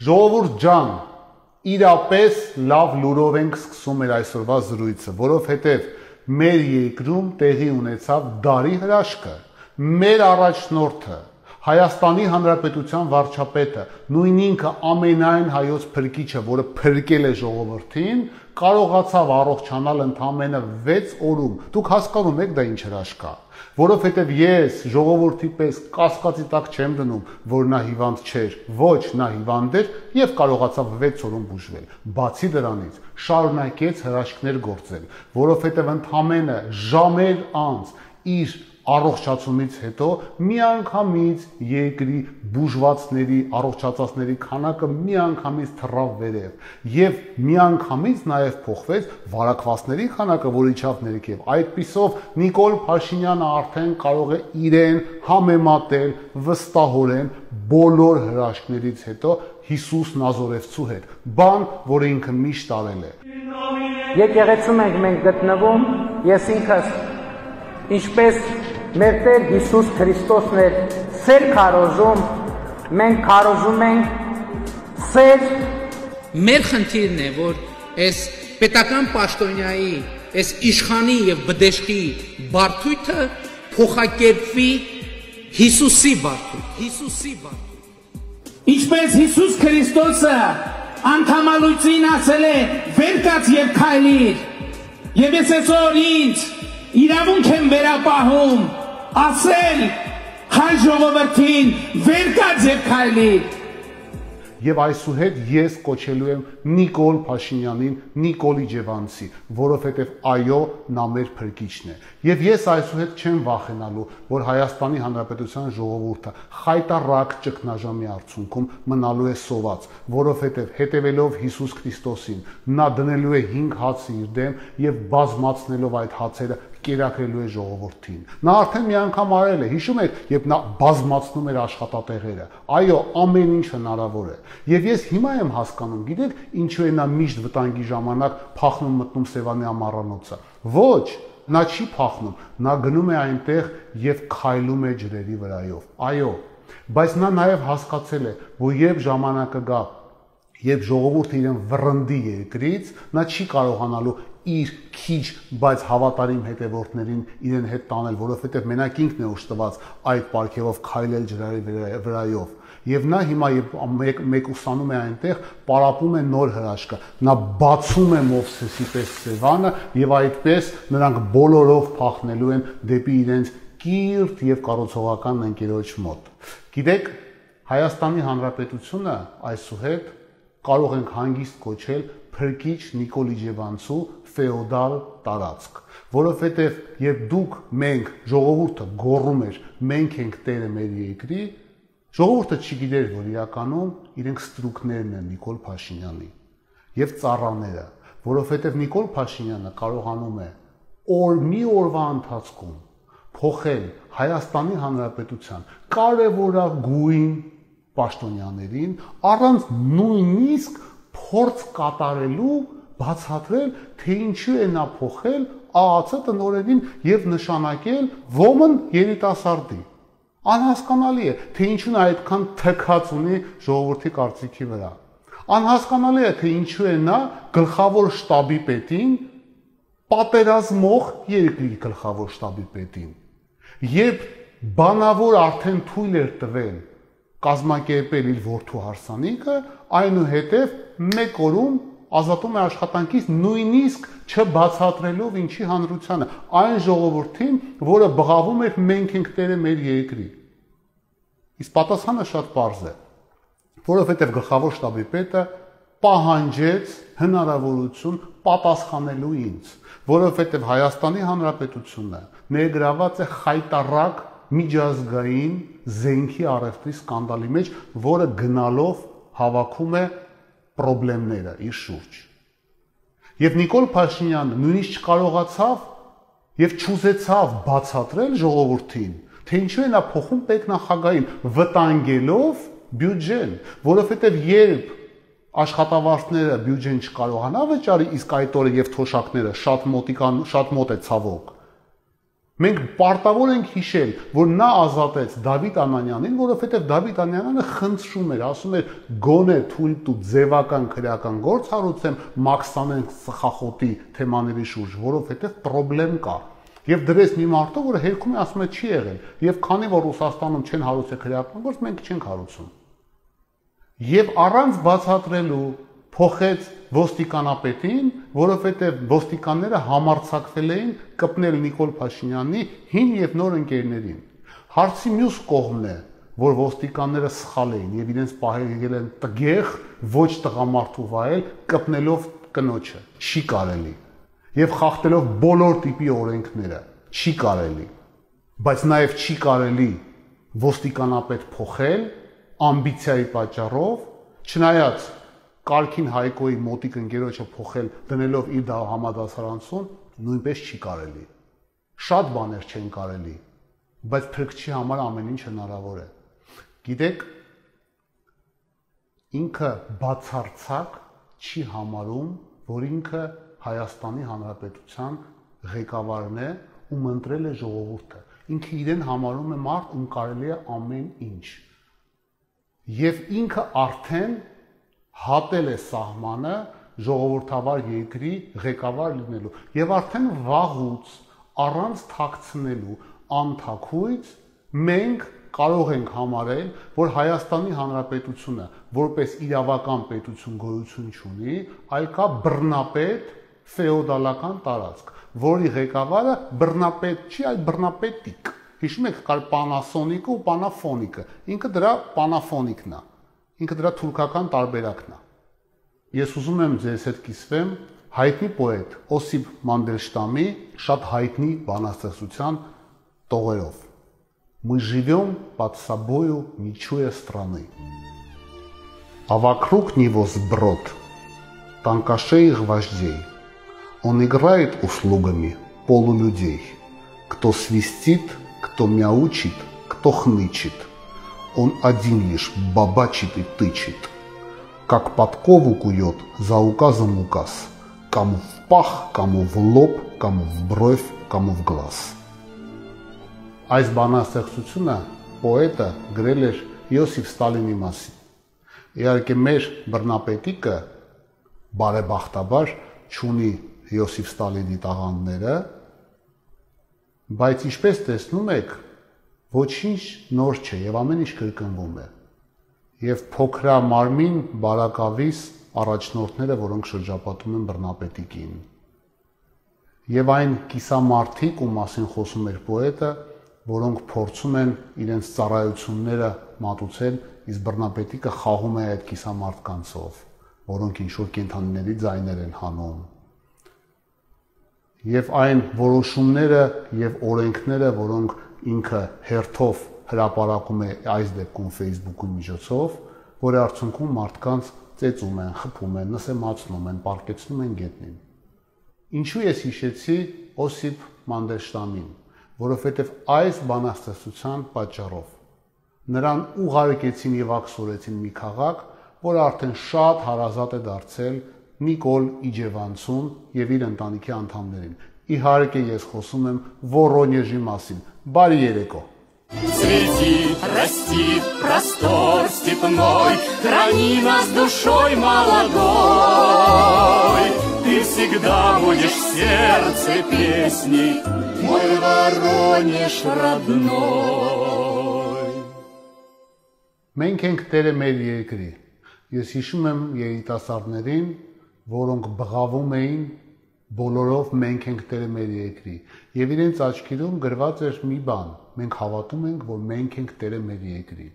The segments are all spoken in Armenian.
Ժողովուրդ ջան, իրապես լավ լուրով ենք սկսում մեր այսօրվա զրույցը, որովհետև մեր երկրում տեղի ունեցավ դարի հրաշքը։ Մեր առաջնորդը Հայաստանի Հանրապետության վարչապետը, նույն ինքը ամենայն հայոց փրկիչը, որը փրկել է ժողովրդին, կարողացավ առողջանալ ընդամենը 6 օրում։ Դուք հասկանում եք դա ինչ հրաշք է որովհետև ես ժողովրդի պես կասկածի տակ չեմ դնում, որ նա հիվանդ չէր, ոչ, նա հիվանդ էր եւ կարողացավ 6 օրում բուժվել։ Բացի դրանից, շարունակեց հրաշքներ գործել, որովհետև ընդամենը ժամեր անց իր առողջացումից հետո միանգամից երկրի բուժվածների, առողջացածների քանակը միանգամից թռավ վերև եւ միանգամից նաեւ փոխվեց վարակվածների քանակը, որ իջավ ներքև։ Այդ պիսով Նիկոլ Փաշինյանը արդեն կարող է իրեն համեմատել վստահորեն բոլոր հրաշքներից հետո Հիսուս Նազորևցու հետ, բան, որը ինքը միշտ արել է։ Եկեղեցում ենք մենք գտնվում, ես ինքս ինչպես մեր Տեր Հիսուս Քրիստոսն էր սեր քարոզում, մենք քարոզում ենք սեր։ Մեր խնդիրն է, որ այս պետական պաշտոնյայի, այս իշխանի եւ բդեշխի բարթույթը փոխակերպվի Հիսուսի բարթույթ, Հիսուսի բարթույթ։ Ինչպես Հիսուս Քրիստոսը անդամալույցին ասել է. «Վեր կաց եւ քայլիր»։ Եվ ես այսօր ինձ իրավունք եմ վերապահում ասել հայ ժողովրդին վեր կաց եւ քայլիր Եվ այսուհետ ես կոչելու եմ Նիկոլ Փաշինյանին Նիկոլի Ջևանցի, որովհետև այո, նա մեր փրկիչն է։ Եվ ես այսուհետ չեմ վախենալու, որ Հայաստանի Հանրապետության ժողովուրդը խայտարակ ճգնաժամի արդյունքում մնալու է սոված, որովհետև հետևելով Հիսուս Քրիստոսին, նա դնելու է 5 հացի իր դեմ եւ բազմացնելով այդ հացերը կերակրելու է ժողովրդին։ Նա արդեն մի անգամ արել է, հիշում եք, երբ նա բազմացնում էր աշխատատեղերը։ Այո, ամեն ինչ հնարավոր է։ Եվ ես հիմա եմ հասկանում, գիտեք, ինչու է նա միշտ վտանգի ժամանակ փախնում մտնում Սևանի ամառանոցը։ Ոչ, նա չի փախնում, նա գնում է այնտեղ եւ քայլում է ջրերի վրայով։ Այո, բայց նա նաև հասկացել է, որ երբ ժամանակը գա, երբ ժողովուրդը իրեն վռնդի երկրից, նա չի կարողանալու իր քիչ, բայց հավատարիմ հետևորդներին իրեն հետ տանել, որովհետև մենակ ինքն է ուշտված այդ պարգևով քայլել ջրերի վրայով եւ նա հիմա մեկ մեկ ուսանում է այնտեղ, պարապում է նոր հրաշքը։ Նա բացում է Մովսեսի պես Սևանը եւ այդպես նրանք բոլորով փախնելու են դեպի իրենց կիրթ եւ կառուցողական ընկերոջ մոտ։ Գիտեք, Հայաստանի Հանրապետությունը այսուհետ կարող ենք հանգիստ կոչել փրկիչ Նիկոլի Ջևանցու ֆեոդալ տարածք, որովհետև երբ դուք մենք ժողովուրդը գոռում էր մենք ենք տերը մեր երկրի, ժողովուրդը չգիտեր, որ իրականում իրենք ստրուկներն են Նիկոլ Փաշինյանի եւ ծառաները, որովհետև Նիկոլ Փաշինյանը կարողանում է օր մի օրվա ընթացքում փոխել Հայաստանի Հանրապետության կարևորագույն պաշտոնյաներին առանց նույնիսկ փորձ կատարելու բացատրել, թե ինչու է նա փոխել ԱԱՑ տնօրենին եւ նշանակել ոմն երիտասարդի։ Անհասկանալի է, թե ինչու նա այդքան թքած ունի ժողովրդի կարծիքի վրա։ Անհասկանալի է, թե ինչու է նա գլխավոր շտաբի պետին պատերազմող երկրի գլխավոր շտաբի պետին։ Երբ բանավոր արդեն թույլ էր տվել կազմակերպել իր ворթու հարսանիքը, այնուհետև մեկ օրում ազատում է աշխատանքից նույնիսկ չբացատրելով ինչի հանրությանը, այն ժողովրդին, որը բղավում էր մենք ենք տերը մեր երկրի։ Իսկ պատասխանը շատ པարզ է, որովհետև գլխավոր շտաբի պետը պահանջեց հնարավորություն պատասխանելու ինձ, որովհետև Հայաստանի Հանրապետությունը ներգրաված է խայտարակ միջազգային զենքի առևտրի սկանդալի մեջ, որը գնալով հավաքում է խնդիրները իր շուրջ։ Եվ Նիկոլ Փաշինյանը նույնիսկ չկարողացավ եւ չուզեցավ բացատրել ժողովրդին, թե ինչու է նա փոխում պետնախագահին վտանգելով բյուջեն, որովհետեւ երբ աշխատավարձները բյուջեն չկարողանա վճարի, իսկ այդ օրը եւ թոշակները շատ մոտիկան շատ մոտ է ցավոք։ Մենք պարտավոր ենք հիշել, որ նա ազատեց Դավիթ Անանյանին, որովհետև Դավիթ Անանյանը խնդրում էր, ասում էր՝ «Գոնե թույլ տու ձևական քրեական գործ հարուցեմ Մաքսանեն սխախոտի թեմաների շուրջ, որովհետև խնդրեմ կա»։ Եվ դրես մի մարդը, որը հերքում է ասում է չի եղել, եւ քանի որ Ռուսաստանում չեն հարուցել քրեական գործ, մենք չենք հարուցում։ Եվ առանց բացատրելու փոխեց ոստիկանապետին, որովհետև ոստիկանները համարցակվել էին կպնել Նիկոլ Փաշինյանի հին եւ նոր ընկերներին։ Հարցի մյուս կողմն է, որ ոստիկանները սխալ էին եւ իրենց պահել են տգեղ ոչ տղամարդու վայել կպնելով կնոջը։ Չի կարելի։ Եվ խախտելով բոլոր տիպի օրենքները։ Չի կարելի։ Բայց նաեւ չի կարելի ոստիկանապետ փոխել ամբիցիայի պատճառով, չնայած Կալքին Հայկոյի մոտիկ ընկերոջը փոխել դնելով իր դա համադասարանցուն նույնպես չի կարելի։ Շատ բաներ չեն կարելի, բայց փրկչի համար ամեն ինչ հնարավոր է։ Գիտեք, ինքը բացարձակ չի համարում, որ ինքը Հայաստանի Հանրապետության ղեկավարն է, ում ընտրել է ժողովուրդը։ Ինքը իրեն համարում է մարդ, ում կարելի է ամեն ինչ։ Եվ ինքը արդեն հատել է սահմանը ժողովրդավար երկրի ղեկավար լինելու եւ արդեն վաղուց առանց թաքցնելու անթակույց մենք կարող ենք համարել, որ Հայաստանի Հանրապետությունը որպես իրավական պետություն գոյություն ունի, այլ կա բռնապետ ֆեոդալական տարածք, որի ղեկավարը բռնապետ չի, այլ բռնապետիկ։ Հիշում եք, կար Panasonic-ը ու Panafonic-ը։ Ինքը դրա Panafonic-ն է։ Ինքը դրա թուրքական տարբերակն է։ Ես ուզում եմ ձեզ հետ կիսվեմ հայտնի պոետ Օսիպ Մանդելշտամի շատ հայտնի բանաստեղծության տողերով։ Мы живем под собою, не чуя страны. А вокруг него сброд тонкошеих вождей. Он играет услугами полулюдей. Кто свистит, кто мяучит, кто хнычет – он один лишь бабачит и тычет, как подкову кует за указом указ, кому в пах, кому в лоб, кому в бровь, кому в глаз։ Այս բանաստեղծությունը պոետը գրել էր Յոսիֆ Ստալինի մասին։ Իհարկե մեր բռնապետիկը բարեբախտաբար ճունի Յոսիֆ Ստալինի տաղանդները, բայց ինչպես տեսնում եք, ոչինչ նոր չէ եւ ամեն ինչ կրկնվում է։ Եվ փոքրա մարմին բարակավիս առաջնորդները, որոնք շրջապատում են բռնապետիկին։ Եվ այն կիսամարտիկ, ում մասին խոսում էր պոետը, որոնք փորձում են իրենց ծառայությունները մատուցել, իսկ բռնապետիկը խաղում է այդ կիսամարտկանցով, որոնք ինչ որ կենթանիների ձայներ են հանում։ Եվ այն որոշումները եւ օրենքները, որոնք ինքը հերթով հրապարակում է այս դեպքում Facebook-ի միջոցով, որի արդյունքում մարդկանց ծեծում են, խփում են, նսեմացնում են, պարկեցնում են գետնին։ Ինչու ես հիշեցի Օսիպ Մանդելշտամին, որովհետև այս բանաստեղծության պատճառով նրան ուղարկեցին եւ ակսորեցին մի քաղաք, որը արդեն շատ հարազատ է дարձել Նիկոլ Իջևանցուն եւ իր ընտանիքի անդամներին Իհարկե ես խոսում եմ Վորոնեժի մասին, Բարի երեկո։ Цвети, расти, простор степной, Храни нас душой молодой. Ты всегда будешь в сердце песней, Мой Воронеж родной. Մենք ենք Տերը մեր երկրի։ Ես հիշում եմ երիտասարդներին, որոնք բղավում էին բոլորով մենք ենք Տերը մեր երկրի։ Եվ իրենց աչքերում գրված էր մի բան. մենք հավատում ենք, որ մենք ենք Տերը մեր երկրի։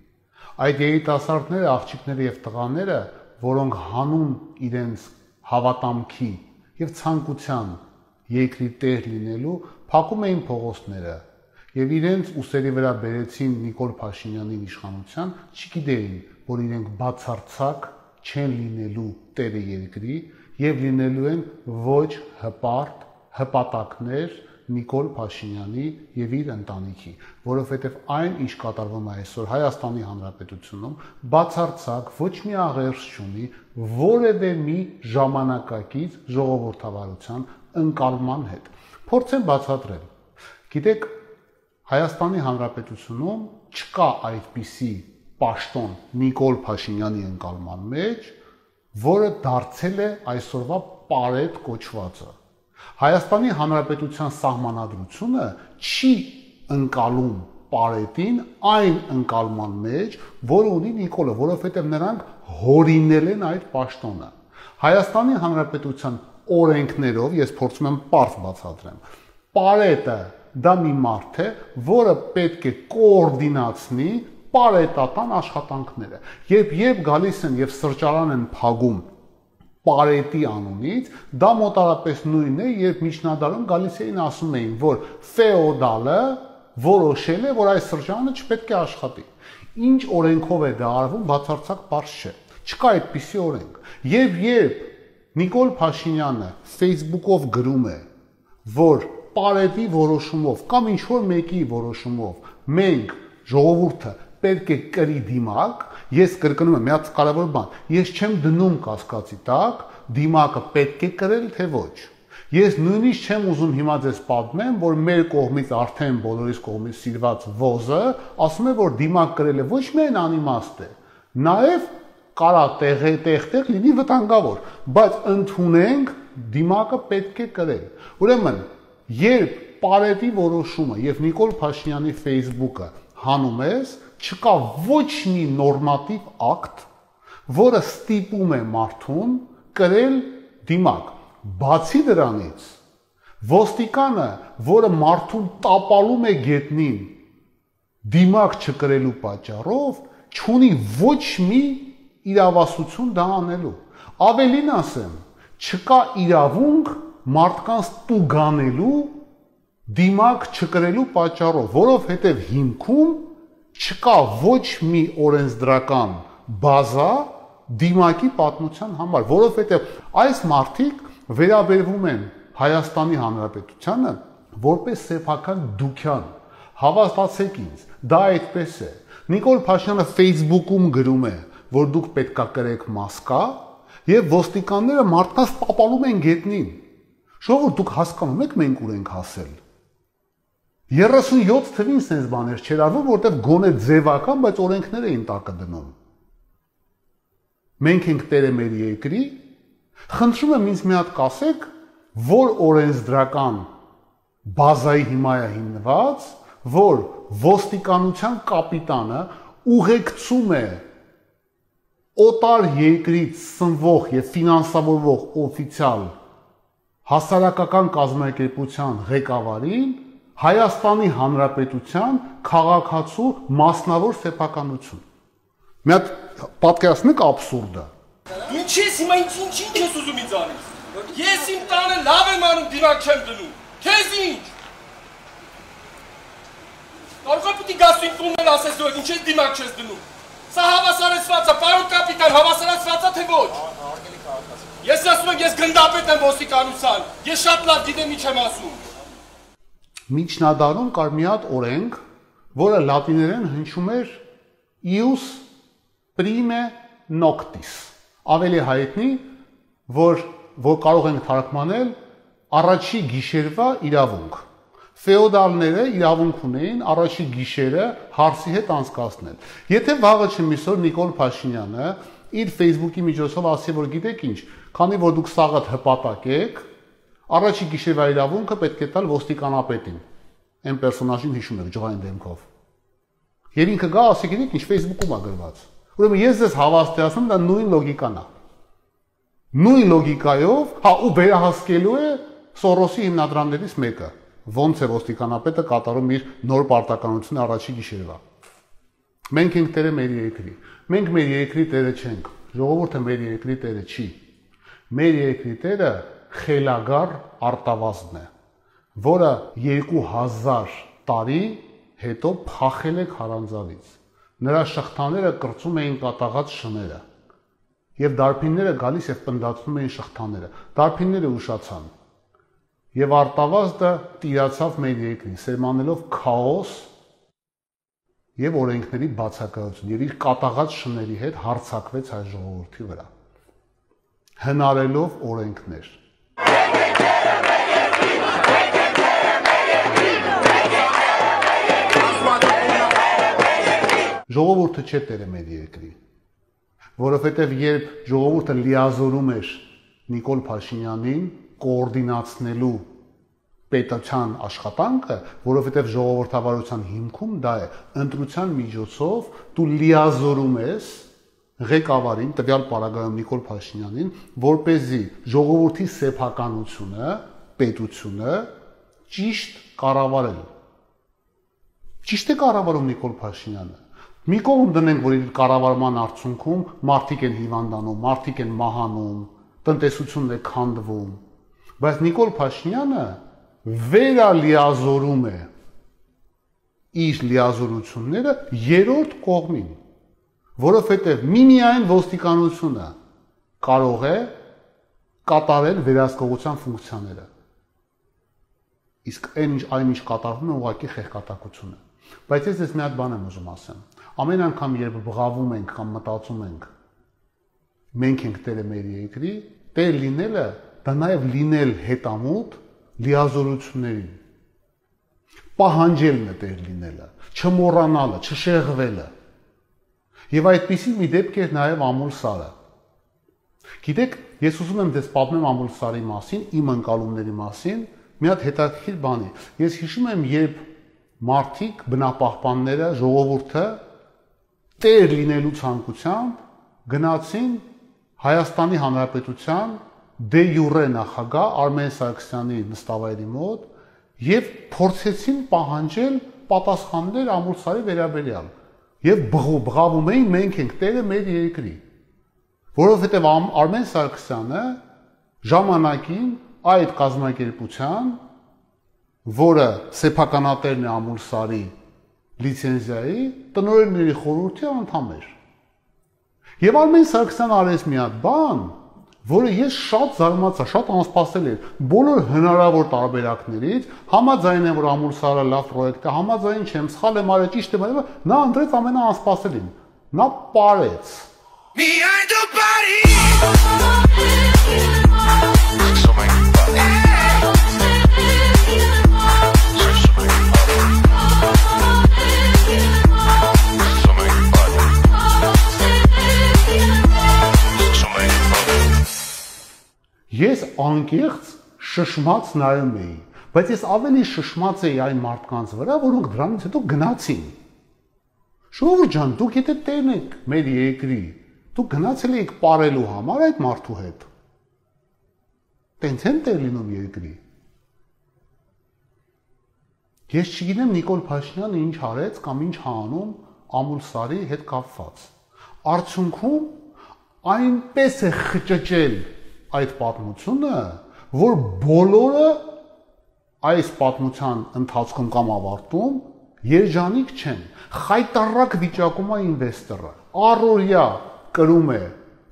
Այդ երիտասարդները, աղջիկները եւ տղաները, որոնք հանուն իրենց հավատամքի եւ ցանկության երկրի տեր լինելու, փակում էին փողոցները եւ իրենց ուսերի վրա բերեցին Նիկոլ Փաշինյանին իշխանության, չգիտեին, որ իրենք բացարձակ չեն լինելու տերը երկրի եւ լինելու են ոչ հպարտ հպատակներ Նիկոլ Փաշինյանի եւ իր ընտանիքի, որովհետեւ այն ինչ կատարվում է այսօր Հայաստանի Հանրապետությունում, բացարձակ ոչ մի աղերս չունի որևէ մի ժամանակակից ժողովրդավարության ընկալման հետ։ Փորձեմ բացատրել։ Գիտեք, Հայաստանի Հանրապետությունում չկա այդպիսի պաշտոն Նիկոլ Փաշինյանի ընկալման մեջ, որը դարձել է այսօրվա պարետ կոչվածը։ Հայաստանի Հանրապետության սահմանադրությունը չի ընկալում պարետին այն ընկալման մեջ, որը ունի Նիկոլը, որովհետև նրանք հորինել են այդ պաշտոնը։ Հայաստանի Հանրապետության օրենքներով ես փորձում եմ པարզ բացատրեմ։ Պարետը դա մի մարդ է, որը պետք է կոորդինացնի պարետատան աշխատանքները։ Երբ երբ գալիս են եւ սրճարան են փագում պարետի անունից, դա մոտարապես նույնն է, երբ միջնադարում գալիս էին ասում էին, որ ֆեոդալը որոշել է, որ այս սրճարանը չպետք է աշխատի։ Ինչ օրենքով է դա արվում, բացարձակ բարձ չէ։ Չկա այդպիսի օրենք։ Եվ երբ Նիկոլ Փաշինյանը Facebook-ով գրում է, որ պարետի որոշումով կամ ինչ որ մեկի որոշումով մենք ժողովուրդը պետք է կրի դիմակ, ես կրկնում եմ մի հատ կարևոր բան, ես չեմ դնում կասկածի տակ, դիմակը պետք է կրել թե ոչ։ Ես նույնիսկ չեմ ուզում հիմա ձեզ պատմեմ, որ մեր կողմից արդեն բոլորիս կողմից սիրված ոզը ասում է, որ դիմակ կրելը ոչ միայն անիմաստ է, նաև կարա տեղ-տեղ լինի վտանգավոր, բայց ընդունենք դիմակը պետք է կրել։ Ուրեմն, երբ Պարետի որոշումը եւ Նիկոլ Փաշինյանի Facebook-ը հանում ես, չկա ոչ մի նորմատիվ ակտ, որը ստիպում է մարդուն կրել դիմակ։ Բացի դրանից, ոստիկանը, որը մարդուն տապալում է գետնին դիմակ չկրելու պատճառով, չունի ոչ մի իրավասություն դա անելու։ Ավելին ասեմ, չկա իրավունք մարդկանց տուգանելու դիմակ չկրելու պատճառով, որովհետև հիմքում չկա ոչ մի օրենսդրական բազա դիմակի պատմության համար, որովհետև այս մարտիկ վերաբերվում են Հայաստանի Հանրապետությանը որպես սեփական դուքյան։ Հավաստացեք ինձ, դա այդպես է։ Նիկոլ Փաշինյանը Facebook-ում գրում է, որ դուք պետքա կրեք մասկա, եւ ոստիկանները մարդկանց տապալում են գետնին։ Շողը դուք հասկանում եք մենք ուր ենք հասել։ 37 թվին sense բաներ չեր արվում, որտեղ գոնե ձևական, բայց օրենքներ էին տակը դնում։ Մենք ենք տերը մեր երկրի։ Խնդրում եմ ինձ մի հատ կասեք, որ օրենսդրական բազայի հիմա է հիմնված, որ ոստիկանության կապիտանը ուղեկցում է օտար երկրից սնվող եւ ֆինանսավորվող օֆիցիալ հասարակական կազմակերպության ղեկավարին Հայաստանի Հանրապետության քաղաքացու մասնավոր սեփականություն։ Մի հատ պատկերացնեք абսուրդը։ Ինչ ես հիմա ինչ ինչ ինչ ես ուզում ինձ անես։ Ես իմ տանը լավ եմ անում, դիմակ չեմ դնում։ Քեզ ինչ։ է պիտի գաս իմ տունն ասես դու ինչ ես դիմակ չես դնում։ Սա հավասարեցված է, պարոն կապիտան, հավասարեցված է թե ոչ։ Ես ասում եմ, ես գնդապետ եմ ոստիկանության։ Ես շատ լավ գիտեմ ինչ եմ ասում միջնադարում կար մի հատ օրենք, որը լատիներեն հնչում էր ius prime noctis։ Ավելի հայտնի, որ որ կարող ենք թարգմանել առաջի գիշերվա իրավունք։ Ֆեոդալները իրավունք ունեին առաջի գիշերը հարսի հետ անցկացնել։ Եթե վաղը չմիսոր Նիկոլ Փաշինյանը իր Facebook-ի միջոցով ասի, որ գիտեք ինչ, քանի որ դուք սաղը հպատակ եք, Առաջի գիշերվա իրավունքը պետք է տալ ոստիկանապետին։ Այն պերսոնաժին հիշում եք ջղային դեմքով։ Եվ ինքը գա ասի գիտեք ինչ Facebook-ում է գրված։ Ուրեմն ես ձեզ հավաստիացնում դա նույն լոգիկան է։ Նույն լոգիկայով, հա ու վերահասկելու է Սորոսի հիմնադրամներից մեկը։ Ոնց է ոստիկանապետը կատարում իր նոր պարտականությունը առաջի գիշերվա։ Մենք ենք տերը մեր երկրի։ Մենք մեր երկրի տերը չենք։ Ժողովուրդը մեր երկրի տերը չի։ Մեր երկրի տերը խելագար արտավազն է, որը 2000 տարի հետո փախել է քարանձավից։ Նրա շղթաները կրծում էին կատաղած շները։ Եվ դարբինները գալիս եւ պնդացնում էին շղթաները։ Դարբինները ուշացան։ Եվ արտավազդը տիրացավ մեր երկրին, սերմանելով քաոս եւ օրենքների բացակայություն եւ իր կատաղած շների հետ հարցակվեց հայ ժողովրդի վրա հնարելով օրենքներ Ժողովուրդը չէ Տերը մեր երկրի։ Որովհետև երբ ժողովուրդը լիազորում էր Նիկոլ Փաշինյանին կոորդինացնելու պետության աշխատանքը, որովհետև ժողովրդավարության հիմքում դա է ընտրության միջոցով դու լիազորում ես ղեկավարին, տվյալ պարագայում Նիկոլ Փաշինյանին, որ เป զի ժողովրդի սեփականությունը, պետությունը ճիշտ կառավարել։ Ճիշտ է կառավարում Նիկոլ Փաշինյանը։ Մի կողմ դնենք, որ իր կառավարման արդյունքում մարդիկ են հիվանդանում, մարդիկ են մահանում, տնտեսությունն է քանդվում։ Բայց Նիկոլ Փաշինյանը վերալիազորում է իր լիազորությունները երրորդ կողմին, որովհետև միմիայն ոստիկանությունը կարող է կատարել վերահսկողության ֆունկցիաները։ Իսկ այն ինչ այն ինչ կատարվում է ուղղակի խեղկատակություն է։ Բայց ես ես մի հատ բան եմ ուզում ասեմ։ Ամեն անգամ երբ բղավում ենք կամ մտածում ենք մենք ենք տերը մեր երկրի, տեր լինելը դա նաև լինել հետամուտ լիազորություններին պահանջելն է տեր լինելը, չմոռանալը, չշեղվելը։ Եվ այդպիսի մի դեպք էր նաև Ամուլ Սարը։ Գիտեք, ես ուզում եմ դες պատմեմ Ամուլ Սարի մասին, իմ ընկալումների մասին, մի հատ հետաքրքիր բանի։ Ես հիշում եմ, երբ մարդիկ, բնապահպանները, ժողովուրդը տեր լինելու ցանկությամբ գնացին Հայաստանի Հանրապետության դե յուրե նախագահ Արմեն Սարգսյանի նստավայրի մոտ եւ փորձեցին պահանջել պատասխաններ ամուրսարի վերաբերյալ եւ բղավում էին մենք ենք տերը մեր երկրի որովհետեւ Արմեն Սարգսյանը ժամանակին այդ կազմակերպության որը սեփականատերն է ամուրսարի լիցենզիայի տնօրենների խորհրդի անդամ էր Եվ Արմեն Սարգսյանը արեց մի հատ բան, որը ես շատ զարմացա, շատ անսպասել էր։ Բոլոր հնարավոր տարբերակներից համաձայն եմ, որ Ամուր Սարը լավ պրոյեկտ է, համաձայն չեմ, սխալ եմ արել, ճիշտ եմ արել, նա ընտրեց ամենաանսպասելին։ Նա parեց։ Behind the body Ես անկեղծ շշմած նայում էի, բայց ես ավելի շշմած էի այն մարդկանց վրա, որոնք դրանից հետո գնացին։ Շովր ջան, դուք եթե տերն եք մեր երկրի, դուք գնացել եք ապարելու համար այդ մարդու հետ։ Տենց են տեր լինում երկրի։ Ես չգիտեմ Նիկոլ Փաշինյանը ինչ արեց կամ ինչ հանում Ամուլ Սարի հետ կապված։ Արդյունքում այնպես է խճճել այդ պատմությունը, որ բոլորը այս պատմության ընթացքում կամ ավարտում երջանիկ չեն։ Խայտարակ վիճակում է ինվեստորը։ Առօրյա կրում է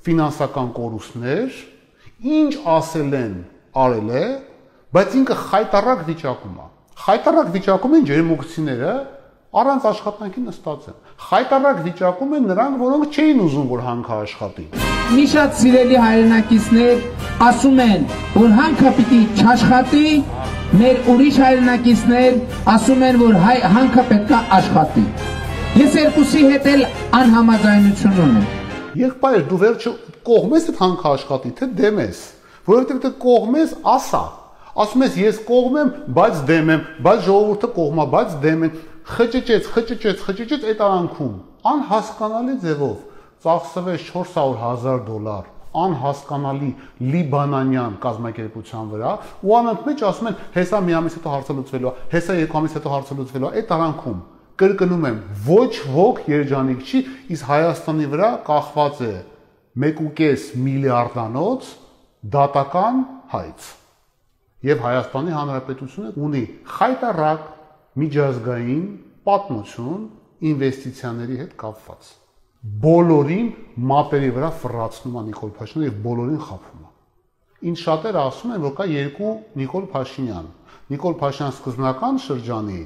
ֆինանսական կորուստներ, ինչ ասել են, արել է, բայց ինքը խայտարակ վիճակում է։ Խայտարակ վիճակում են ջերմուկցիները, առանց աշխատանքի նստած են։ Խայտարակ վիճակում են նրանք, որոնք չէին ուզում, որ հանքը աշխատի։ Մի շատ սիրելի հայրենակիցներ ասում են, որ հանքը պիտի չաշխատի, մեր ուրիշ հայրենակիցներ ասում են, որ հայ հանքը պետքա աշխատի։ Ես երկուսի հետ էլ անհամաձայնություն ունեմ։ Եղբայր, դու վերջը կողմես այդ հանքը աշխատի, թե դեմ ես, որովհետև դու կողմես, ասա։ Ասում ես ես կողմ եմ, բայց դեմ եմ, բայց ժողովուրդը կողմա, բայց դեմ են խճճեց, խճճեց, խճճեց այդ արանքում անհասկանալի ձևով ծախսվեց 400.000 դոլար անհասկանալի լիբանանյան կազմակերպության վրա ու անոնք մեջ ասում են հեսա մի ամիս հետո հարցը լուծվելու է հեսա երկու ամիս հետո հարցը լուծվելու է այդ արանքում կրկնում եմ ոչ ոք երջանիկ չի իսկ Հայաստանի վրա կախված է 1.5 միլիարդանոց դատական հայց եւ Հայաստանի Հանրապետությունը ունի խայտարակ միջազգային պատմություն ինվեստիցիաների հետ կապված։ Բոլորին մատերի վրա ֆռացնում է Նիկոլ Փաշինյանը եւ բոլորին խափում է։ Ինչ շատերը ասում են, որ կա երկու Նիկոլ Փաշինյան։ Նիկոլ Փաշինյան սկզբնական շրջանի,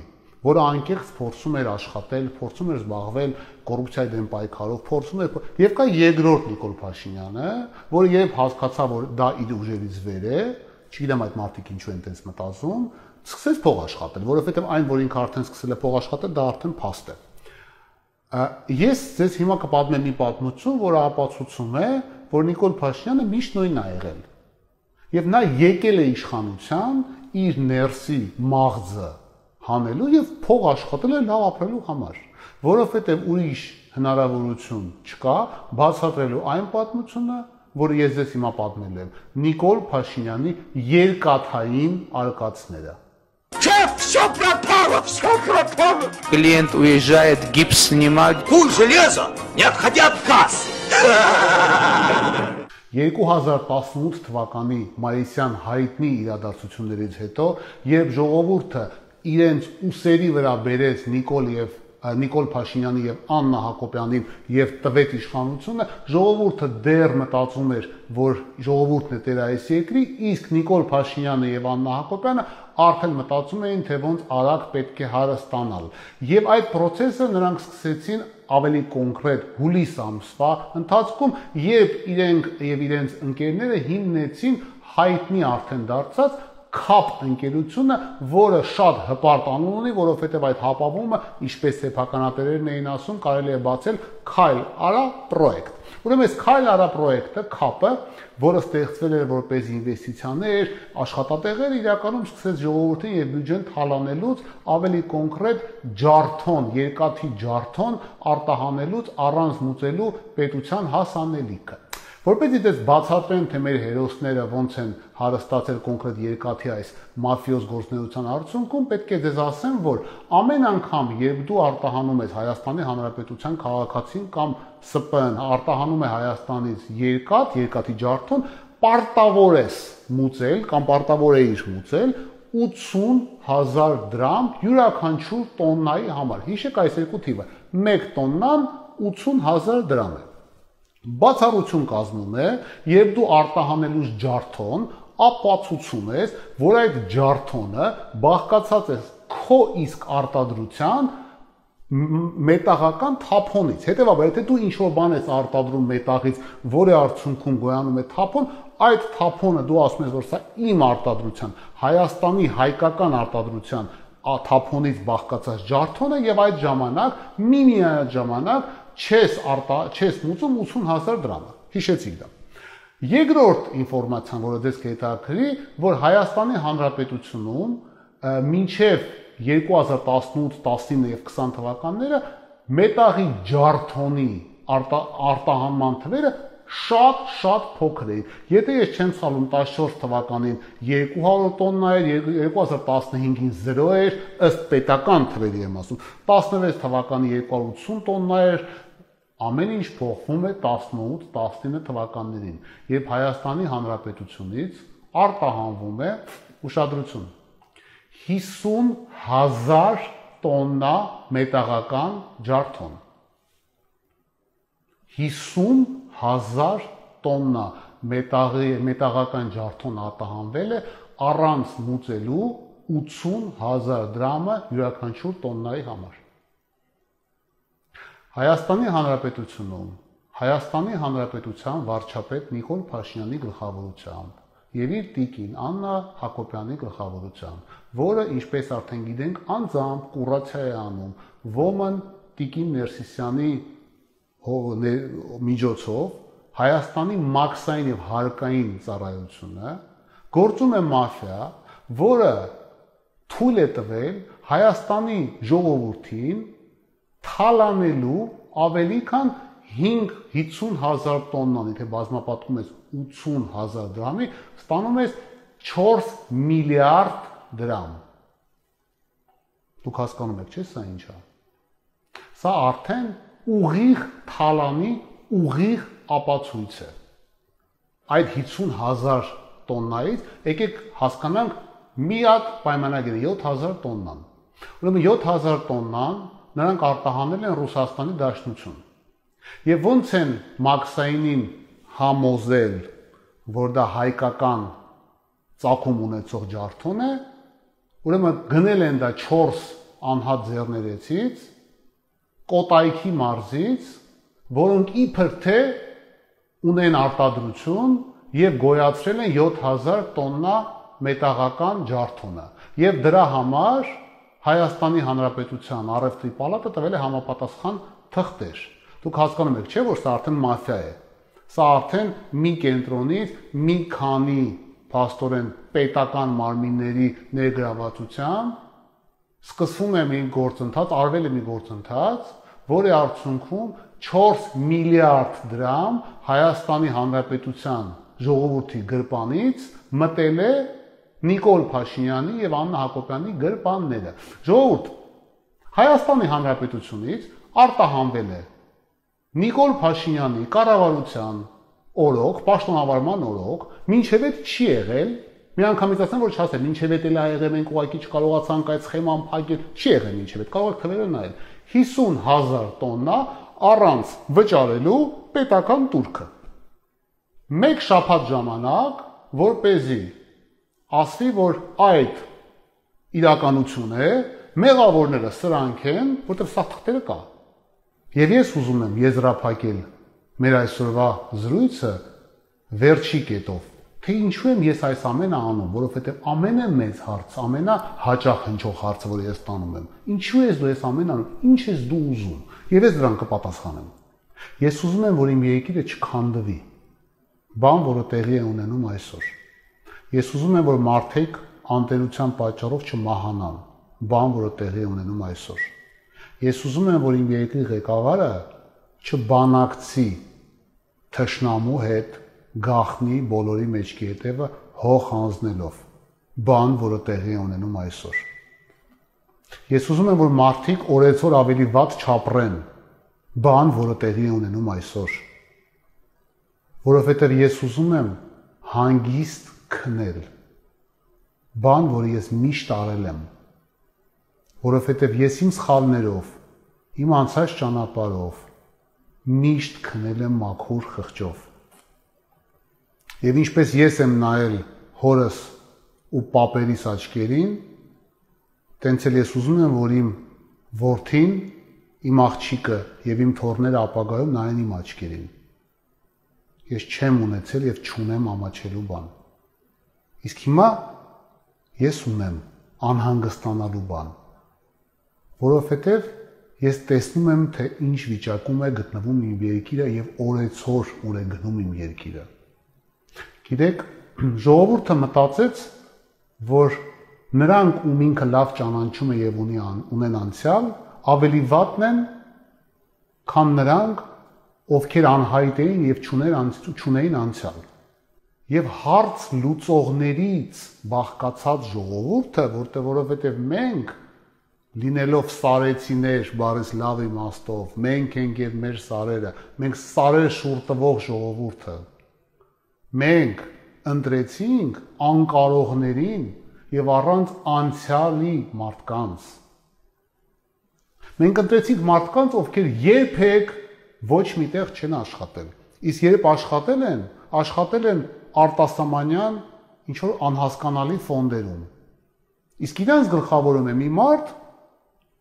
որը անկեղծ փորձում էր աշխատել, փորձում էր զբաղվել կոռուպցիայի դեմ պայքարով, փորձում էր եւ կա երկրորդ Նիկոլ Փաշինյանը, որը երբ հասկացա, որ դա իր ուժերից վեր է, չգիտեմ այդ մարդիկ ինչու են տենց մտածում, սկսեց փող աշխատել, որովհետև այն, որ ինքը արդեն սկսել է փող աշխատել, դա արդեն փաստ է։ Ես ձեզ հիմա կպատմեմ մի պատմություն, որը ապացուցում է, որ Նիկոլ Փաշինյանը միշտ նույնն է եղել։ Եվ նա եկել է իշխանության իր ներսի մաղձը հանելու եւ փող աշխատել է լավ ապրելու համար, որովհետեւ ուրիշ հնարավորություն չկա բացատրելու այն պատմությունը, որը ես ձեզ հիմա պատմել եմ։ Նիկոլ Փաշինյանի երկաթային արկածները все пропало, все пропало. Клиент уезжает гипс снимать. Пуль железо, не отходя от касс. 2018 թվականի մայիսյան հայտնի իրադարձություններից հետո, երբ ժողովուրդը իրենց ուսերի վրա բերեց Նիկոլ եւ Նիկոլ Փաշինյանի եւ Աննա Հակոբյանին եւ տվեց իշխանությունը, ժողովուրդը դեռ մտածում էր, որ ժողովուրդն է տեր այս երկրի, իսկ Նիկոլ Փաշինյանը եւ Աննա Հակոբյանը արդեն մտածում էին, թե ոնց արագ պետք է հարստանալ։ Եվ այդ process-ը նրանք սկսեցին ավելի կոնկրետ հուլիս ամսվա ընթացքում, երբ իրենք եւ իրենց ընկերները հիմնեցին հայտնի արդեն դարձած CAP ընկերությունը, որը շատ հպարտ անուն ունի, որովհետև այդ հապավումը, ինչպես սեփականատերերն էին ասում, կարելի է բացել Kyle Ara project։ Ուրեմն այս Քայլ արա պրոյեկտը, կապը, որը ստեղծվել էր որպես ինվեստիցիաներ, աշխատատեղեր, իրականում սկսեց ժողովրդին եւ բյուջեն թալանելուց ավելի կոնկրետ ջարդոն, երկաթի ջարդոն արտահանելուց առանց մուծելու պետության հասանելիքը։ Որպես դիտես բացատրեմ, թե մեր հերոսները ոնց են հարստացել կոնկրետ երկաթի այս մաֆիոզ գործնեության արդյունքում, պետք է դեզ ասեմ, որ ամեն անգամ, երբ դու արտահանում ես Հայաստանի Հանրապետության քաղաքացին կամ ՍՊԸ-ն արտահանում է Հայաստանից երկաթ, երկաթի ջարդון, պարտավոր ես մուծել կամ պարտավոր էիր մուծել 80000 դրամ յուրաքանչյուր տոննայի համար։ Հիշեք այս երկու թիվը։ 1 տոննան 80000 դրամ է բացառություն կազմում է, երբ դու արտահանելուց ջարդոն ապացուցում ես, որ այդ ջարդոնը բաղկացած է քո իսկ արտադրության մետաղական թափոնից։ Հետևաբար, եթե դու ինչ-որ բան ես արտադրում մետաղից, որը արդյունքում գոյանում է թափոն, այդ թափոնը դու ասում ես, որ սա իմ արտադրության, Հայաստանի հայկական արտադրության թափոնից բաղկացած ջարդոն է եւ այդ ժամանակ միմիայ ժամանակ չես արտա չես մուծում 80000 դրամը։ Հիշեցիք դա։ Երկրորդ ինֆորմացիան, որը դες կհետաքրի, որ Հայաստանի Հանրապետությունում մինչև 2018, 19 եւ 20 թվականները մետաղի ջարդոնի արտա, արտահանման թվերը շատ-շատ փոքր էին։ Եթե ես չեմ սխալվում 14 թվականին 200 տոննա էր, 2015-ին 0 էր, ըստ պետական թվերի եմ ասում։ 16 թվականի 280 տոննա էր, Ամեն ինչ փոխվում է 18-19 թվականներին, երբ Հայաստանի Հանրապետությունից արտահանվում է ուշադրություն 50000 տոննա մետաղական ջարդոն 50000 տոննա մետաղի մետաղական ջարդոն արտահանվել է առանց մուծելու 80000 դրամը յուրաքանչյուր տոննայի համար Հայաստանի Հանրապետությունում Հայաստանի Հանրապետության վարչապետ Նիկոլ Փաշինյանի գլխավորությամբ եւ իր տիկին Աննա Հակոբյանի գլխավորությամբ, որը ինչպես արդեն գիտենք, անձամբ կուրացիա է անում ոմն տիկին Ներսիսյանի միջոցով Հայաստանի մաքսային եւ հարկային ծառայությունը գործում է մաֆիա, որը թույլ է տվել Հայաստանի ժողովրդին թալանելու ավելի քան 5-50000 տոննան, եթե բազմապատկում ես 80000 դրամի, ստանում ես 4 միլիարդ դրամ։ Դուք հասկանում եք, չէ՞, սա ինչ է։ Սա արդեն ուղիղ թալանի ուղիղ ապացույց է։ Այդ 50000 տոննայից եկեք հասկանանք մի հատ պայմանագիրը 7000 տոննան։ Ուրեմն 7000 տոննան նրանք արտահանել են Ռուսաստանի Դաշնություն։ Եվ ոնց են Մաքսայինին համոզել, որ դա հայկական ցակում ունեցող ջարդոն է, ուրեմն գնել են դա 4 անհատ ձեռներեցից, Կոտայքի մարզից, որոնք իբր թե ունեն արտադրություն եւ գոյացրել են 7000 տոննա մետաղական ջարդոնը։ Եվ դրա համար Հայաստանի Հանրապետության առևտրի պալատը տվել է համապատասխան թղթեր։ Դուք հասկանում եք, չէ՞ որ սա արդեն մաֆիա է։ Սա արդեն մի կենտրոնից մի քանի փաստորեն պետական մարմինների ներգրավվածությամբ սկսվում է մի գործընթաց, արվել է մի գործընթաց, որի արդյունքում 4 միլիարդ դրամ Հայաստանի Հանրապետության ժողովրդի գրպանից մտել է Նիկոլ Փաշինյանի եւ Աննա Հակոբյանի գրպանները։ Ժողովուրդ Հայաստանի Հանրապետությունից արտահանվել է Նիկոլ Փաշինյանի կառավարության օրոք, պաշտոնավարման օրոք, ինչև է չի եղել, մի անգամից ասեմ, որ չասեմ, ինչև է դա եղել, մենք ուղղակի չկարողացանք այդ սխեման փակել, չի եղել ինչև է, կարող եք թվերը նայել։ 50000 տոննա առանց վճարելու պետական турքը։ Մեկ շաբաթ ժամանակ, որ เป զի ասվի, որ այդ իրականություն է, մեղավորները սրանք են, որտեղ սա թղթերը կա։ Եվ ես ուզում եմ եզրափակել մեր այսօրվա զրույցը վերջի կետով թե ինչու եմ ես այս ամենը անում, որովհետև ամենամեծ հարց, ամենահաճախ հնչող հարցը, որ ես տանում եմ, ինչու ես դու այս ամենը անում, ինչ ես դու ուզում։ Եվ ես դրան կպատասխանեմ։ Ես ուզում եմ, որ իմ երկիրը չքանդվի։ Բան, որը տեղի է ունենում այսօր։ Ես ուզում եմ, որ մարդիկ անտերության պատճառով չմահանան։ Բան, որը տեղի է ունենում այսօր։ Ես ուզում եմ, որ իմ երկրի ղեկավարը չբանակցի թշնամու հետ գախնի բոլորի մեջքի հետևը հող հանձնելով բան, որը տեղի ունենում այսօր։ Ես ուզում եմ, որ մարդիկ օրեցօր ավելի վատ չապրեն բան, որը տեղի ունենում այսօր։ Որովհետև ես ուզում եմ հանգիստ քնել։ Բան, որը ես միշտ արել եմ։ Որովհետև ես իմ սխալներով, իմ անցած ճանապարհով միշտ քնել եմ մաքուր խղճով Եվ ինչպես ես եմ նայել հորս ու պապերիս աչքերին, տենց էլ ես ուզում եմ, որ իմ որդին, իմ աղջիկը եւ իմ թորները ապագայում նայեն իմ աչքերին։ Ես չեմ ունեցել եւ չունեմ ամաչելու բան։ Իսկ հիմա ես ունեմ անհանգստանալու բան, որովհետեւ ես տեսնում եմ, թե ինչ վիճակում է գտնվում իմ երկիրը եւ օրեցօր ուր է գնում իմ երկիրը։ Գիտեք, ժողովուրդը մտածեց, որ նրանք, ում ինքը լավ ճանաչում է եւ ունի ունեն անցյալ, ավելի վատն են, քան նրանք, ովքեր անհայտ էին եւ ճուներ ճունեին անցյալ։ Եւ հարց լուծողներից բաղկացած ժողովուրդը, որտեղ որովհետեւ մենք լինելով սարեցիներ, բարես լավ իմաստով, մենք ենք եւ մեր սարերը, մենք սարեր շուռ տվող ժողովուրդը Մենք ընտրեցինք անկարողներին եւ առանց անցյալի մարդկանց։ Մենք ընտրեցինք մարդկանց, ովքեր երբեք ոչ միտեղ չեն աշխատել։ Իսկ երբ աշխատել են, աշխատել են արտասահմանյան ինչ որ անհասկանալի ֆոնդերում։ Իսկ իրանց գլխավորում է մի մարդ,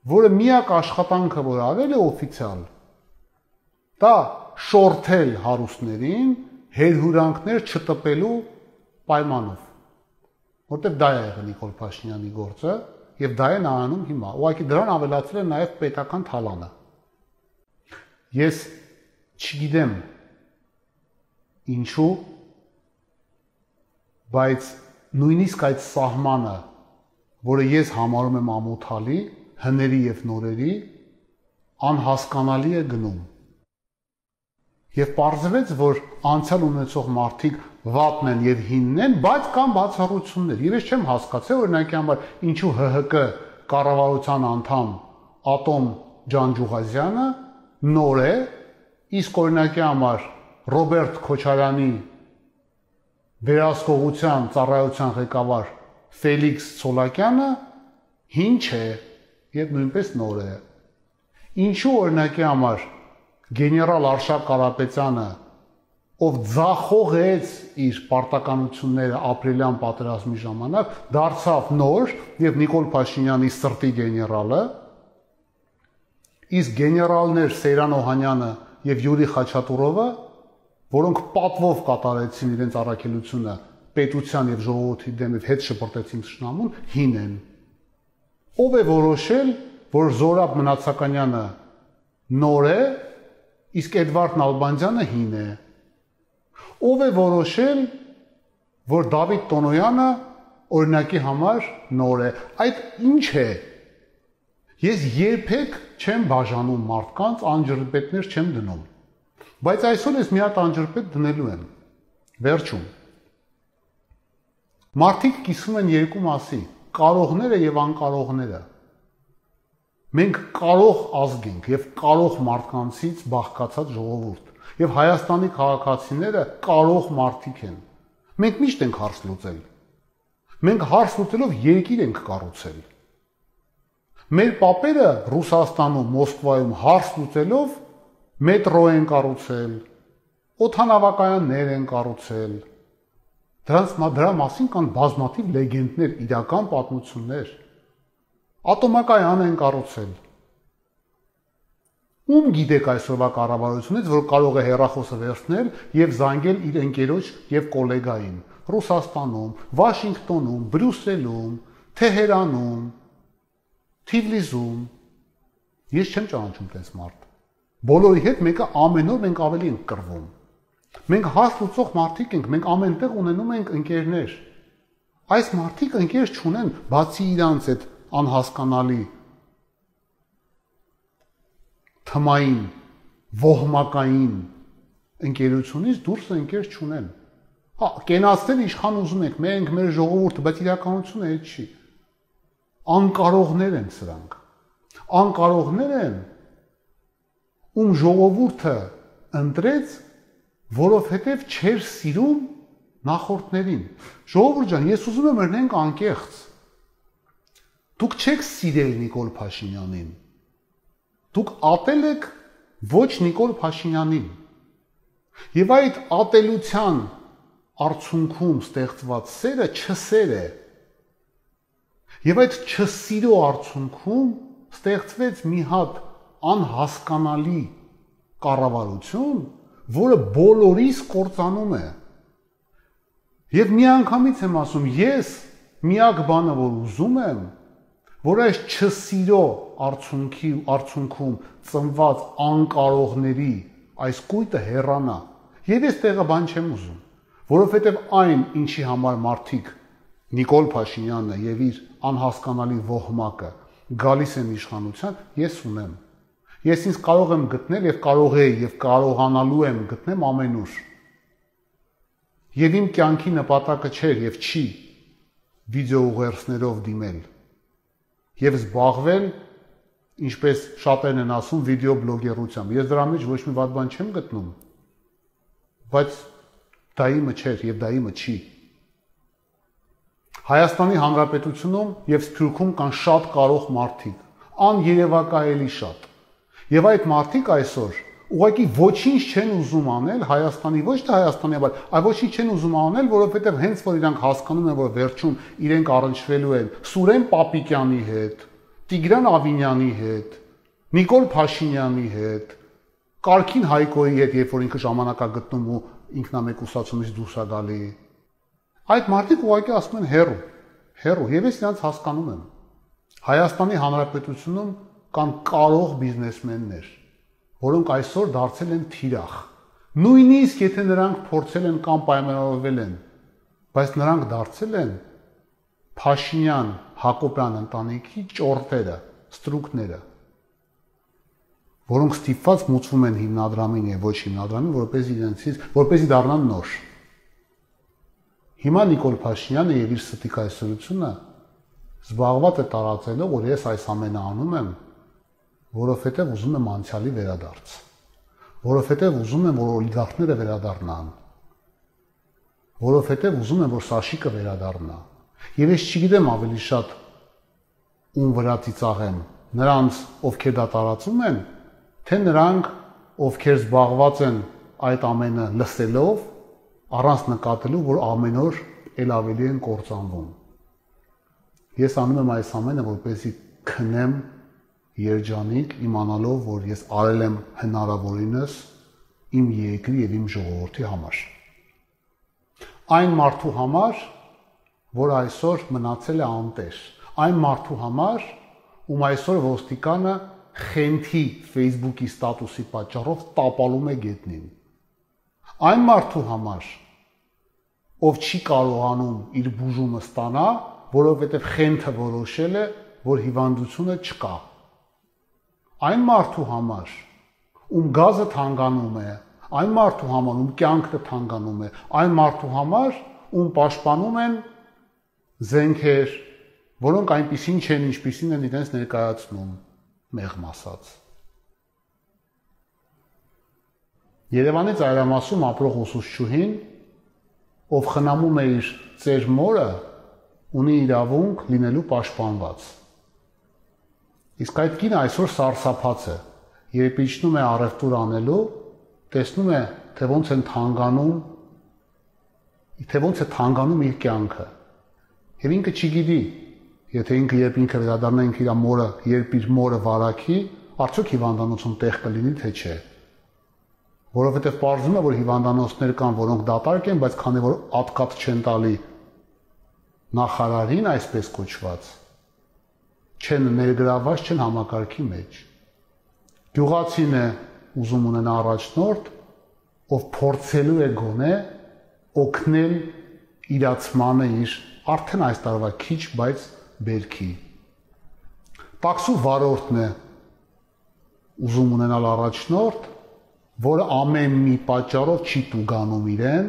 որը միակ աշխատանքը որ արել է օֆիցիալ, դա շորթել հարուստներին հերհուրանքներ չտպելու պայմանով։ Որտեվ դա է եղել Նիկոլ Փաշինյանի գործը եւ դա է նա անում հիմա։ Ուղղակի դրան ավելացել է նաեւ պետական թալանը։ Ես չգիտեմ ինչու բայց նույնիսկ այդ սահմանը, որը ես համարում եմ ամոթալի, հների եւ նորերի, անհասկանալի է գնում Եվ պարզվեց, որ անցյալ ունեցող մարդիկ վատն են եւ հինն են, բայց կան բացառություններ։ Եվ ես չեմ հասկացել օրինակի համար ինչու ՀՀԿ կառավարության անդամ Ատոմ Ջանջուղազյանը նոր է, իսկ օրինակի համար Ռոբերտ Քոչարյանի վերահսկողության ծառայության ղեկավար Ֆելիքս Ցոլակյանը հին չէ եւ նույնպես նոր է։ Ինչու օրինակի համար գեներալ Արշակ Կարապետյանը, ով ձախողեց իր պարտականությունները ապրիլյան պատերազմի ժամանակ, դարձավ նոր եւ Նիկոլ Փաշինյանի սրտի գեներալը, իսկ գեներալներ Սեյրան Օհանյանը եւ Յուրի Խաչատուրովը, որոնք պատվով կատարեցին իրենց առաքելությունը պետության եւ ժողովրդի դեմ հետ շպրտեցին ճշնամուն, հին են։ Ով է որոշել, որ Զորաբ Մնացականյանը նոր է, իսկ Էդվարդ Նալբանդյանը հին է։ Ով է որոշել, որ Դավիթ Տոնոյանը օրինակի համար նոր է։ Այդ ինչ է։ Ես երբեք չեմ բաժանում մարդկանց, անջրպետներ չեմ դնում։ Բայց այսօր ես մի հատ անջրպետ դնելու եմ։ Վերջում։ Մարդիկ կիսվում են երկու մասի՝ կարողները եւ անկարողները։ Մենք կարող ազգ ենք եւ կարող մարդկանցից բաղկացած ժողովուրդ։ Եվ Հայաստանի քաղաքացիները կարող մարդիկ են։ Մենք միշտ ենք հարց լուծել։ Մենք հարց լուծելով երկիր ենք կառուցել։ Մեր papերը Ռուսաստանում, Մոսկվայում հարց լուծելով մետրո են կառուցել, օթանավակայաններ են կառուցել։ Դրանց դրա մասին կան բազմաթիվ լեգենդներ, իրական պատմություններ։ Ատոմակայան են կառուցել։ Ում գիտեք այսօրվա կառավարությունից, որ կարող է հերախոսը վերցնել եւ զանգել իր ընկերոջ եւ գոլեգային Ռուսաստանում, Վաշինգտոնում, Բրյուսելում, Թեհերանում, Թիֆլիսում։ Ես չեմ ճանաչում տես մարդ։ Բոլորի հետ մեկը ամեն օր մենք ավելի ենք կռվում։ Մենք հաս լուծող մարդիկ ենք, մենք ամենտեղ ունենում ենք ընկերներ։ Այս մարդիկ ընկեր չունեն, բացի իրանց այդ անհասկանալի թմային, ոհմակային ընկերությունից դուրս ընկեր չունեն։ Հա, կենացնել իշխան ուզում եք, մենք մեր ժողովուրդը, բայց իրականությունը այդ չի։ Անկարողներ են սրանք։ Անկարողներ են, ում ժողովուրդը ընտրեց, որովհետև չեր սիրում նախորդներին։ Ժողովուրդ ջան, ես ուզում եմ ըրնենք անկեղծ։ Դուք չեք սիրել Նիկոլ Փաշինյանին։ Դուք ատել եք ոչ Նիկոլ Փաշինյանին։ Եվ այդ ատելության արդյունքում ստեղծված սերը չսեր է։ Եվ այդ չսիրո արդյունքում ստեղծվեց մի հատ անհասկանալի կառավարություն, որը բոլորիս կործանում է։ Եվ միանգամից եմ ասում, ես միակ բանը, որ ուզում եմ, որ այս չսիրո արդյունքի արդյունքում ծնված անկարողների այս կույտը հեռանա։ Եվ ես տեղը բան չեմ ուզում, որովհետև այն, ինչի համար մարդիկ Նիկոլ Փաշինյանը եւ իր անհասկանալի ոհմակը գալիս են իշխանության, ես ունեմ։ Ես ինձ կարող եմ գտնել եւ կարող եի եւ կարողանալու եմ գտնեմ ամենուր։ Եվ իմ կյանքի նպատակը չէր եւ չի վիդեո ուղերձներով դիմել եւ զբաղվել, ինչպես շատերն են ասում, վիդեո բլոգերությամբ։ Ես դրա մեջ ոչ մի վատ բան չեմ գտնում, բայց դա իմը չէր եւ դա իմը չի։ Հայաստանի Հանրապետությունում եւ Սփյուռքում կան շատ կարող մարդիկ, աներևակայելի շատ։ Եվ այդ մարդիկ այսօր ուղղակի ոչինչ չեն ուզում անել Հայաստանի ոչ թե Հայաստանի, բայց այ ոչինչ չեն ուզում անել, որովհետև հենց որ իրանք հասկանում են, որ վերջում իրենք առնչվելու են Սուրեն Պապիկյանի հետ, Տիգրան Ավինյանի հետ, Նիկոլ Փաշինյանի հետ, Կարքին Հայկոյի հետ, երբ որ ինքը ժամանակա գտնում ու ինքնամեկուսացումից դուրս է գալի։ Այդ մարդիկ ուղղակի ասում են հերո, հերո, եւ ես նրանց հասկանում եմ։ Հայաստանի Հանրապետությունում կան կարող բիզնեսմեններ, որոնք այսօր դարձել են թիրախ։ Նույնիսկ եթե նրանք փորձել են կամ պայմանավորվել են, բայց նրանք դարձել են Փաշինյան Հակոբյան ընտանիքի ճորտերը, ստրուկները, որոնք ստիպված մուծվում են հիմնադրամին եւ ոչ հիմնադրամին, որպես իրենցից, որպեսի դառնան նոր։ Հիմա Նիկոլ Փաշինյանը եւ իր ստիկայսությունը զբաղված է տարածելով, որ ես այս ամենը անում եմ որովհետև ուզում եմ անցյալի վերադարձ, որովհետև ուզում եմ, որ օլիգարխները վերադառնան, որովհետև ուզում եմ, որ Սաշիկը վերադառնա։ Եվ ես չգիտեմ ավելի շատ ում վրա ծիծաղեմ, նրանց, ովքեր դա տարածում են, թե նրանք, ովքեր զբաղված են այդ ամենը լսելով, առանց նկատելու, որ ամեն օր ել ավելի են կործանվում։ Ես անում եմ այս ամենը, որպեսզի քնեմ երջանիկ իմանալով, որ ես արել եմ հնարավորինս իմ երկրի եւ իմ ժողովրդի համար։ Այն մարդու համար, որ այսօր մնացել է անտեր, այն մարդու համար, ում այսօր ոստիկանը խենթի Facebook-ի ստատուսի պատճառով տապալում է գետնին։ Այն մարդու համար, ով չի կարողանում իր բուժումը ստանա, որովհետև խենթը որոշել է, որ հիվանդությունը չկա։ Այն մարդու համար, ում գազը թանգանում է, այն մարդու համար, ում կյանքը թանգանում է, այն մարդու համար, ում պաշտպանում են զենքեր, որոնք այնպեսին չեն, ինչպեսին են իրենց ներկայացնում մեղմ ասած։ Երևանի ծայրամասում ապրող ուսուցչուհին, ով խնամում է իր ծեր մորը, ունի իրավունք լինելու պաշտպանված։ Իսկ այդ կինը այսօր սարսափած է, երբ իջնում է առևտուր անելու, տեսնում է, թե ոնց են թանգանում, թե ոնց է թանգանում իր կյանքը։ Եվ ինքը չգիտի, Եթե ինքը երբ ինքը վերադառնա ինքը իր մորը, երբ իր մորը վարակի, արդյոք հիվանդանոցում տեղ կլինի թե չէ։ Որովհետև ողջում է, որ հիվանդանոցներ կան, որոնք դատարկ են, բայց քանի որ ատկատ չեն տալի նախարարին այսպես կոչված, չեն ներգրաված, չեն համակարգի մեջ։ Գյուղացին է ուզում ունենա առաջնորդ, ով փորձելու է գոնե օգնել իրացմանը իր արդեն այս տարվա քիչ, բայց բերքի։ Տաքսու վարորդն է ուզում ունենալ առաջնորդ, որը ամեն մի պատճառով չի տուգանում իրեն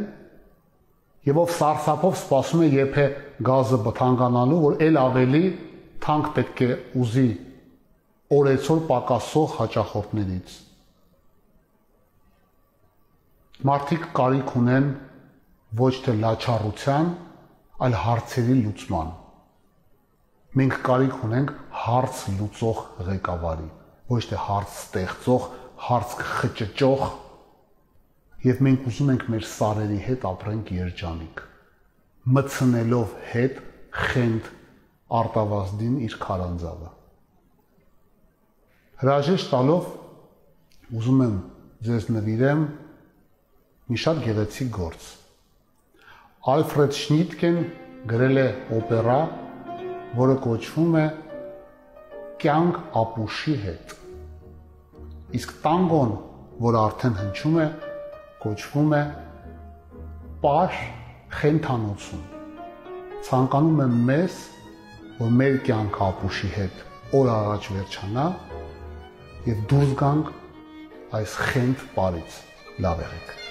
եւ ով սարսափով սպասում է է գազը բթանկանալու, որ ել ավելի թանկ պետք է ուզի օրեցօր պակասող հաճախորդներից։ Մարդիկ կարիք ունեն ոչ թե լաչառության, այլ հարցերի լուծման մենք կարիք ունենք հարց լուծող ղեկավարի, ոչ թե հարց ստեղծող, հարց խճճող եւ մենք ուզում ենք մեր սարերի հետ ապրենք երջանիկ մցնելով հետ խենթ արտավազդին իր քարանձավը հրաժեշտ տալով ուզում եմ ձեզ նվիրեմ մի շատ գեղեցիկ գործ Ալֆրեդ Շնիտկեն գրել է օպերա որը կոչվում է կյանք ապուշի հետ։ Իսկ տանգոն, որը արդեն հնչում է, կոչվում է պար խենթանոցում։ Ցանկանում եմ մեզ, որ մեր կյանք ապուշի հետ օր առաջ վերջանա եւ դուրս գանք այս խենթ բարից։ Լավ եղեք։